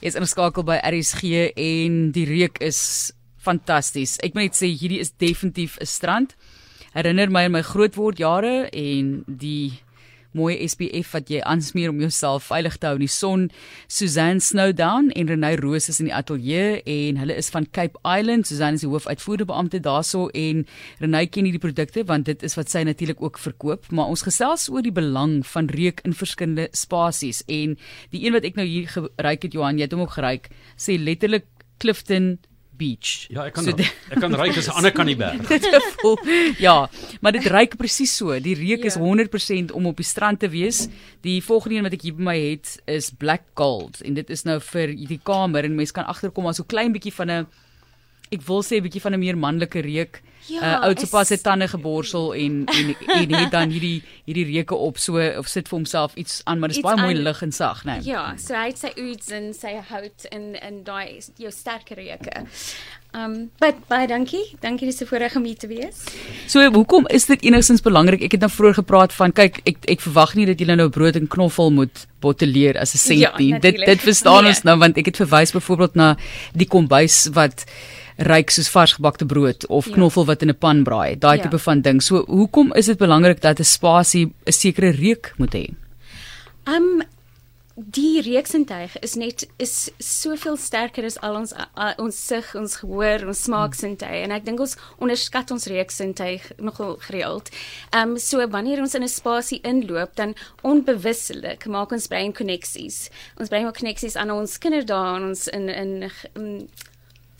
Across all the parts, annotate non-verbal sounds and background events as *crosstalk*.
Jy's ingeskakel by RSG en die reuk is fantasties. Ek moet net sê hierdie is definitief 'n strand. Herinner my aan my grootword jare en die mooi SPF wat jy aansmeer om jouself veilig te hou in die son. Suzanne Snowdown en Renay Roos is in die ateljee en hulle is van Cape Island. Suzanne is die hoofuitvoerende beampte daarso en Renay ken hierdie produkte want dit is wat sy natuurlik ook verkoop, maar ons gesels oor die belang van reuk in verskillende spasies en die een wat ek nou hier geryk het Johan, jy het hom ook geryk, sê letterlik Clifton beach. Ja, ek kan so ek kan ryk as 'n ander kan die berg. *laughs* ja, maar dit ryk presies so. Die reuk is 100% ja. om op die strand te wees. Die volgende een wat ek hier by my het is Black Gold en dit is nou vir die kamer en mense kan agterkom maar so klein bietjie van 'n ek wil sê 'n bietjie van 'n meer manlike reuk. Ja, uh, oud sopas het tande geborsel en en en het dan hierdie hierdie reuke op so of sit vir homself iets aan maar dit is baie mooi lig en sag, né? Nee. Ja, so hy het sy oets en sy hout en en daai jou sterker reuke. Um but baie dankie. Dankie dis 'n voorreg om hier te wees. So hoekom is dit enigstens belangrik? Ek het nou vroeër gepraat van kyk ek ek verwag nie dat julle nou brood en knoffel moet botteleer as 'n sent ja, nie. Dit dit verstaan nee. ons nou want ek het verwys byvoorbeeld na die kombuis wat ryk soos varsgebakte brood of ja. knoffel wat in 'n pan braai, daai ja. tipe van ding. So hoekom is dit belangrik dat 'n spasie 'n sekere reuk moet hê? Um die reuksintuig is net is soveel sterker as al ons uh, ons sig, ons gehoor, ons smaaksintuig en ek dink ons onderskat ons reuksintuig nogal gereeld. Um so wanneer ons in 'n spasie inloop, dan onbewustelik maak ons brein koneksies. Ons brein maak koneksies aan ons kinderdae en ons in in, in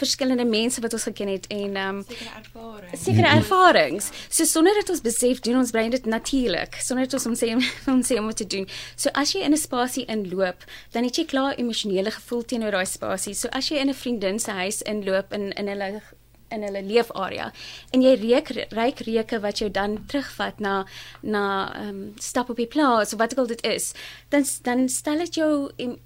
verskillende mense wat ons geken het en ehm um, sekere ervarings. Sekere ervarings. So sonder dat ons besef doen ons brein dit natuurlik, sonder dat ons hom sê om sê om *laughs* te doen. So as jy in 'n spasie inloop, dan het jy klaar emosionele gevoel teenoor daai spasie. So as jy in 'n vriendin se huis inloop in in hulle in hulle leefarea en jy reuk ryk reuke wat jou dan terugvat na na ehm um, stap op die plaas of wat ook al dit is dan dan stel dit jou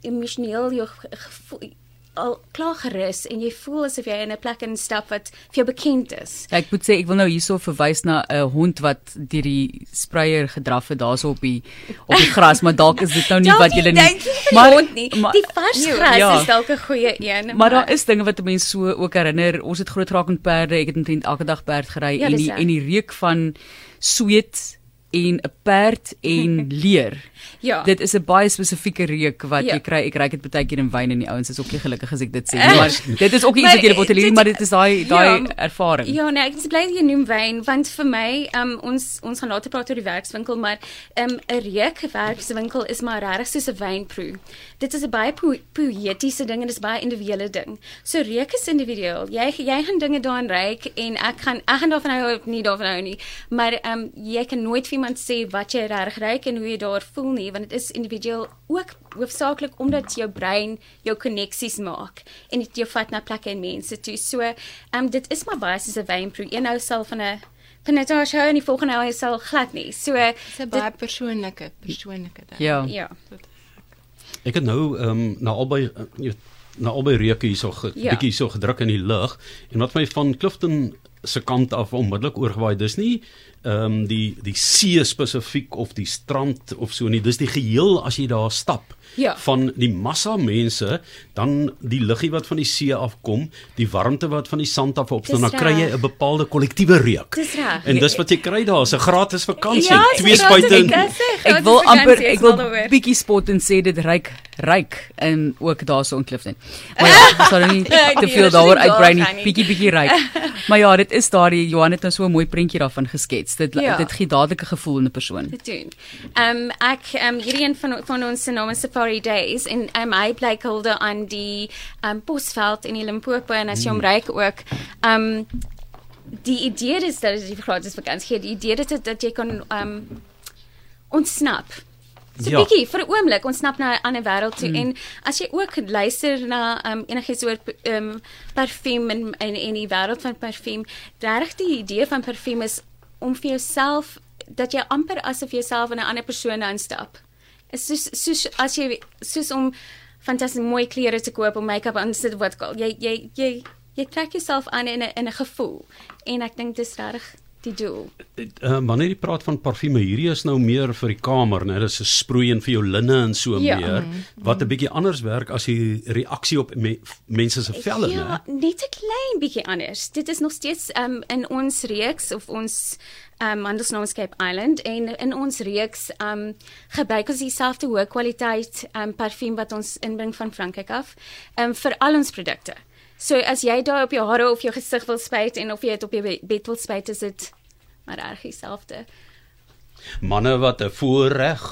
emosioneel jou gevoel al klaar gerus en jy voel asof jy in 'n plek instap wat vir jou bekend is. Ja, ek moet sê ek wil nou hierso verwys na 'n hond wat deur die spreier gedraf het daarso op die op die gras, maar dalk is dit nou nie wat jy nie. *laughs* Maar hond nie. Maar, die vars gras ja, is dalk 'n goeie een. Maar, maar daar is dinge wat mense so ook herinner. Ons het groot raak met perde. Ek het omtrent elke dag perd gery ja, en die en die reuk van sweet en 'n perd en *laughs* leer. Ja. Dit is 'n baie spesifieke reuk wat ja. jy kry. Ek ry dit baie keer in wyn en die ouens is ook nie gelukkig as ek dit sê nie, maar dit is ook iets wat jy moet leer, maar dit is daai daai ja, ervaring. Ja, nee, ek is bly jy noem wyn want vir my, um, ons ons gaan later praat oor die werkswinkel, maar 'n um, reuk werkswinkel is maar regtig soos 'n wynproe. Dit is 'n baie po poëtiese ding en dit is baie individuele ding. So reuk is individueel. Jy jy gaan dinge daarin ruik en ek gaan ek gaan daarvan hou nie daarvan hou nie, maar um, jy kan nooit vir iemand sê wat jy reg ruik en hoe jy daar voel nie want dit is individueel ook hoofsaaklik omdat jou brein jou koneksies maak en dit jou vat na plekke en mense toe. So, ehm um, dit is maar baie soos 'n wynproe. Een nou sal van 'n van 'n taas hou en die volgende nou sal glad nie. So, dis 'n baie persoonlike persoonlike ding. Ja. Ja. Ek het nou ehm um, na albei uh, na albei reuke hierso 'n ja. bietjie so gedruk in die lug en wat my van Clifton se kant af onmiddellik oorgewaai. Dis nie ehm um, die die see spesifiek of die strand of so nie. Dis die geheel as jy daar stap ja. van die massa mense, dan die luggie wat van die see afkom, die warmte wat van die sand af opstaan, dan kry jy 'n bepaalde kollektiewe reuk. Dis reg. En dis wat jy kry daar, 'n gratis vakansie, ja, twee spuite. Ek wil amper ek wil bietjie spot en sê dit ryk ryk en ook daarso in Clifton. Maar ja, *laughs* sorry nie te veel daaroor uitbrei nie, bietjie bietjie ryk. Maar ja, dit is daardie Johan het nou so 'n mooi prentjie daarvan geskets. Dit ja. dit gee dadelik 'n gevoel in 'n persoon. Dit doen. Ehm um, ek ehm um, hierdie een van van ons se name se Safari Days en um, hy bly hulde aan die um, Bosveld in die Limpopo en as jy hom mm. ryk ook um die idee is dat vir gratis vakansie gee die idee is dat jy kan um ontsnap So ja. bietjie vir 'n oomblik ontsnap na 'n ander wêreld toe mm. en as jy ook luister na um enigiets oor um parfuum en en en die wêreld van parfuum, regtig die idee van parfuum is om vir jouself dat jy amper asof jy jouself in 'n ander persoon aanstap is soos soos as jy soos om fantasties mooi klere te koop om make-up aan te sit wat jy jy jy jy trek jouself aan in 'n in 'n gevoel. En ek dink dis regtig die doel. Uh, wanneer jy praat van parfume, hierdie is nou meer vir die kamer, né? Dis 'n sproei en vir jou linne en so ja. meer. Mm. Wat 'n bietjie anders werk as die reaksie op me, mense se velle, né? Ja, net 'n klein bietjie anders. Dit is nog steeds um, in ons reeks of ons um Handelsnaamscape Island en in ons reeks um gebruik ons dieselfde hoë kwaliteit um parfuum wat ons inbring van Frankryk af um vir al ons produkte. So as jy daar op jou hare of jou gesig wil spuit en of jy dit op jou bed wil spuit, is dit maar reg dieselfde manne wat 'n voorreg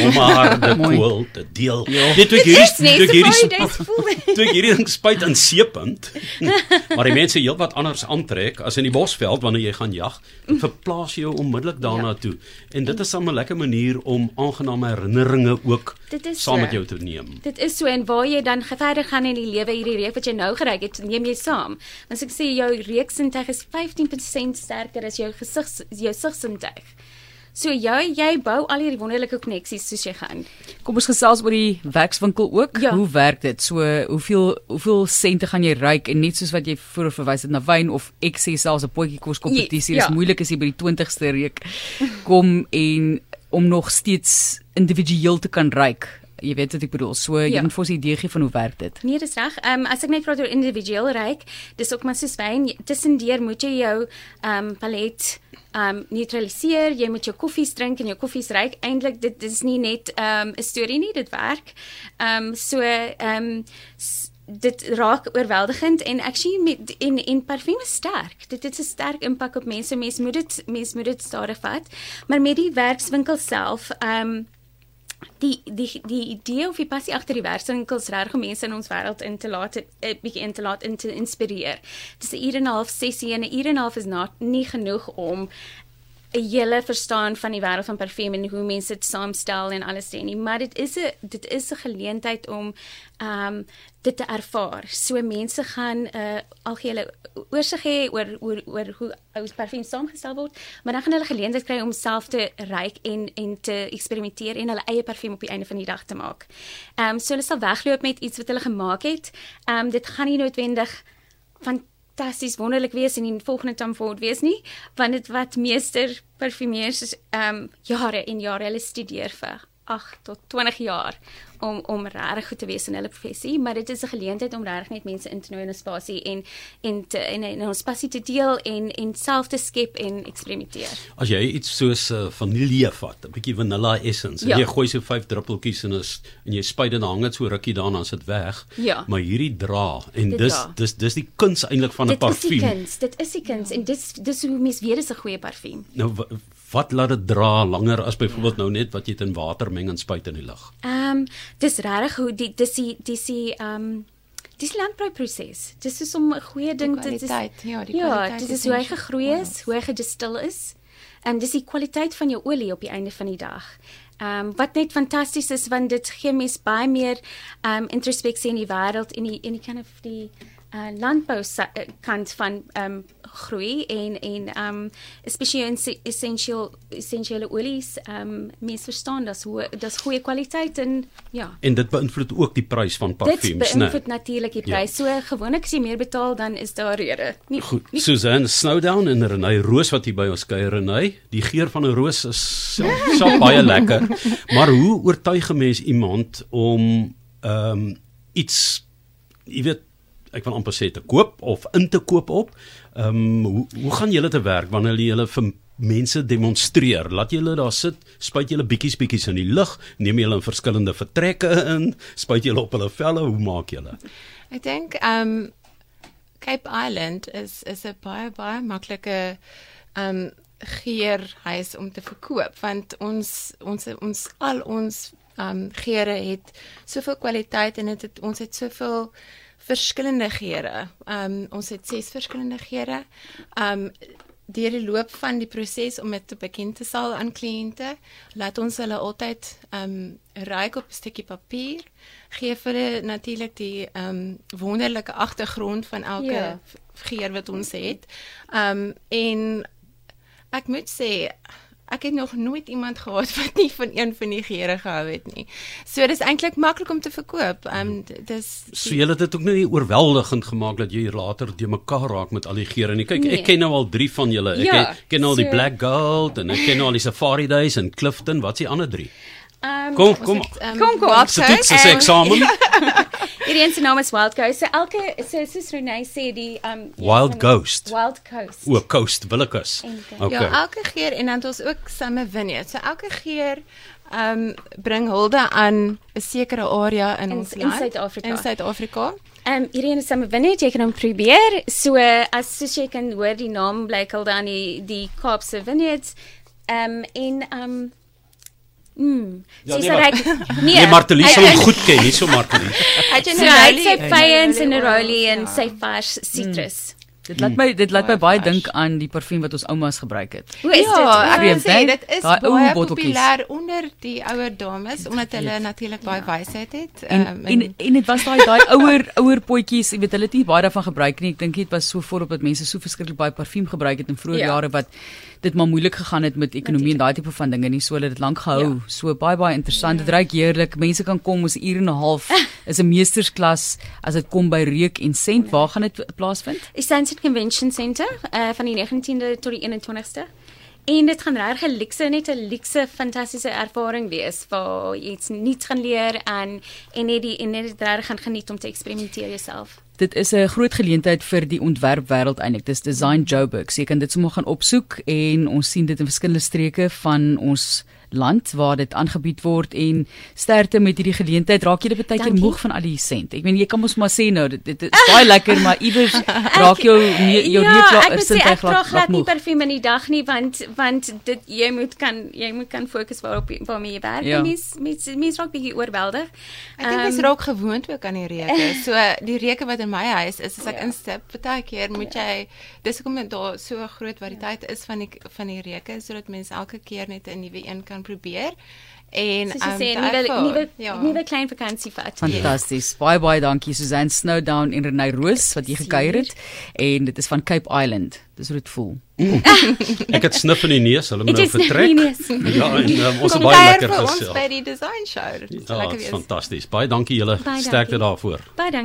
om haar *laughs* de koel te deel. Dit toe hierdie *laughs* toe hierdie toe hierdie ding spuit in seepunt. *laughs* maar die mense heelwat anders aantrek as in die bosveld wanneer jy gaan jag, verplaas jy jou onmiddellik daarna ja. toe. En dit is 'n lekker manier om aangename herinneringe ook saam met jou te neem. Dit is so en waar jy dan verder gaan in die lewe hierdie reek wat jy nou geryk het, neem jy saam. Want ek sê jou reeksintuig is 15% sterker as jou gesig jou sigsintuig. So jy jy bou al hierdie wonderlike koneksies soos jy gaan. Kom ons gesels oor die werkswinkel ook. Ja. Hoe werk dit? So hoeveel hoeveel sente gaan jy ryk en net soos wat jy voor verwys het na wyn of ek sê selfs 'n potjie kos kompetisie, yes, ja. is moeilik as jy by die 20ste reek kom en om nog steeds individueel te kan ryk jy weet wat ek bedoel. So jy ja. moet vir ons 'n idee gee van hoe werk dit. Nee, dis reg. Ehm um, as ek net praat oor individueel ryk, dis ook maar soos wyn. Tussendeur moet jy jou ehm um, palet ehm um, neutraliseer. Jy moet jou koffies drink en jou koffies ryk. Eintlik dit dis nie net ehm um, 'n storie nie, dit werk. Ehm um, so ehm um, dit raak oorweldigend en actually met in in parfuum is sterk. Dit het 'n sterk impak op mense. Mense moet dit mense moet dit stadig vat. Maar met die werkswinkel self, ehm um, die die die idee of die passie agter die werkswinkels reg om mense in ons wêreld in te laat 'n eh, bietjie in te laat in te inspireer. Dis 'n uur en 'n half sessie en 'n uur en 'n half is not, nie genoeg om 'n hele verstaan van die wêreld van parfuum en hoe mense dit saamstel en alles sê nie, maar dit is 'n dit is 'n geleentheid om ehm um, dit te ervaar. So mense gaan 'n uh, algehele oorsig hê oor oor oor hoe ou parfuum saamgestel word, maar dan gaan hulle geleentheid kry om self te ryk en en te eksperimenteer en hulle eie parfuum op die einde van die dag te maak. Ehm um, so hulle sal wegloop met iets wat hulle gemaak het. Ehm um, dit gaan nie noodwendig van fantasties wonderlik wees in volgende Tom Ford wees nie want dit wat meester parfumeurs ehm um, jare en jare hulle studeer vir 8 tot 20 jaar om om regtig goed te wees in hulle professie, maar dit is 'n geleentheid om regtig net mense in te nooi in 'n spasie en en te in 'n spasie te deel en en self te skep en eksperimenteer. As jy iets soos uh, vanilje vat, 'n bietjie vanilla essence, ja. jy gooi so 5 druppeltjies in is en jy spuit dit dan hang dit so rukkie daarna as dit weg. Ja. Maar hierdie dra en dit dis dra. dis dis die kuns eintlik van 'n parfuum. Dit is die kuns, dit is die kuns en dis dis hoe mens weet dis 'n goeie parfuum. Nou wat laat dit dra langer as byvoorbeeld ja. nou net wat jy dit in water meng en spuit in die lug? Ehm um, dis regtig hoe die dis die dis die ehm um, dis landbouproses. Dis is om 'n goeie ding te dis ja, die ja, kwaliteit. Ja, dis is hoe hy gegroei is, hoe hy gedistil is. En dis die kwaliteit van jou olie op die einde van die dag. Ehm um, wat net fantasties is want dit gee mens baie meer ehm um, introspeksie in die wêreld en die en die kind of die uh, landbou kant van um, groei en en um, spesiaal essential essensiële olies um, mense verstaan dat hoe dis goeie kwaliteit en ja. En dit beïnvloed ook die prys van parfuums, né? Dit beïnvloed natuurlik die ja. prys. Ja. So gewoonlik as jy meer betaal dan is daar rede. Nie, Goed. Nie... Susan Snowdown en Renay Roos wat hier by ons kuier Renay. Die geur van 'n roos is self, self *laughs* baie lekker. Maar hoe oortuig 'n mens iemand om um, iets jy weet ek wil amper sê te koop of in te koop op. Ehm um, hoe hoe gaan julle te werk wanneer julle vir mense demonstreer? Laat julle daar sit, spuit julle bietjies bietjies in die lug, neem julle in verskillende vertrekke in, spuit julle op hulle velle, hoe maak julle? Ek dink ehm um, Cape Island is is 'n baie baie maklike ehm um, geur huis om te verkoop want ons ons ons al ons ehm um, geure het soveel kwaliteit en dit ons het soveel verskillende geure. Ehm um, ons het ses verskillende geure. Ehm um, deur die loop van die proses om dit te bekend te sal aan kliënte, laat ons hulle altyd ehm um, ryk op 'n stukkie papier gee vir hulle natuurlik die ehm um, wonderlike agtergrond van elke ja. geur wat ons het. Ehm um, en ek moet sê ek het nog nooit iemand gehad *laughs* wat nie van een van die geure gehou het nie. So dis eintlik maklik om te verkoop. Ehm um, dis So jy het dit ook nie oorweldigend gemaak dat jy later de mekaar raak met al die geure nie. Kyk, nee. ek ken nou al 3 van julle. Ek Ja, ken, ken al die so- Black Gold en ek ken al die Safari Days en Clifton. Wat is die ander 3? Um, Kom, kom. um, Kom, kom. Wild Se Coast. toets is eksamen. *laughs* Hierdie een se naam is Wild Coast. So elke so soos Renee sê die um Wild Ghost. Wild Coast. O, Coast Willekes. En- Okay. Ja, elke geur en dan het ons ook Vineyard. So elke geur ehm um, bring hulde aan 'n sekere area in, In- ons in land Suid-Afrika. In Suid-Afrika. Um hierdie een is Vineyard, jy kan hom probeer. So as soos jy kan hoor die naam blyk al dan die die Kaapse Vineyards. Um en um Mm. Ja, Ja, *laughs* nee, nee, maar- nee, Nee, Martelie sal hom goed ken, nie so Martelie. Het jy So hy het sy vyans en Neroli en sy ja. vars sitrus. Dit laat my dit laat my Baie dink aan die parfuum wat ons oumas gebruik het. Hoe is ja, dit? Vreemd, sê dit is baie populêr onder die ouer dames omdat hulle natuurlik baie wysheid het. En ehm, en en dit was daai daai *laughs* ouer ouer potjies, jy weet hulle het nie baie daarvan gebruik nie. Ek dink dit was so voorop dat mense so verskriklik baie parfuum gebruik het in vroeë Ja. jare wat dit maar moeilik gegaan het met ekonomie en daai tipe van dinge nie. So hulle het dit lank gehou. Ja. So baie baie interessant. Dit ruik heerlik. Mense kan kom ons uur en 'n half *laughs* is 'n meestersklas as dit kom by reuk en sent. Waar gaan dit plaasvind? Sunset Convention Center uh van die 19de tot die 21ste. En dit gaan regtig 'n luukse net 'n luukse fantastiese ervaring wees waar jy iets nuuts gaan leer en en net die en net dit regtig gaan geniet om te eksperimenteer jouself. Dit is 'n groot geleentheid vir die ontwerpwêreld eintlik. Dis Design Joburg. So jy kan dit sommer gaan opsoek en ons sien dit in verskillende streke van ons land waar dit aangebied word en sterkte met hierdie geleentheid. Raak jy dit baie keer moeg van al die sent. Ek meen jy kan mos maar sê nou dit, dit is *laughs* baie lekker, maar iewers raak jou nee, jou ja, reukla ek moet sê sintuig ek dra glad nie moeg. parfuum in die dag nie want want dit jy moet kan jy moet kan fokus waarop waarmee jy werk. Ja. Ja. Mens mens mens raak bietjie oorweldig. Ek dink mens Ehm, raak gewoond ook aan die reuke. *laughs* So die reuke wat in my huis is, as ek Ja. instap, baie keer moet jy dis hoekom dit daar so 'n groot variëteit is van die van die reuke sodat mense elke keer net 'n nuwe een kan probeer. En soos jy ehm, sê nuwe nuwe ja. nuwe klein vakansie vat. Fantasties. Baie baie dankie Susan Snowdown en Renay Roos wat hier gekuier het en dit is van Cape Island. Dis hoe dit voel. *laughs* Ek het snif in die neus, hulle moet Het nou vertrek. Ja, en um, ons Kom baie lekker vir ons gesels. by die design show. Dit sal Ja, lekker is wees. fantasties. Baie dankie julle. Sterkte daarvoor. Baie dankie.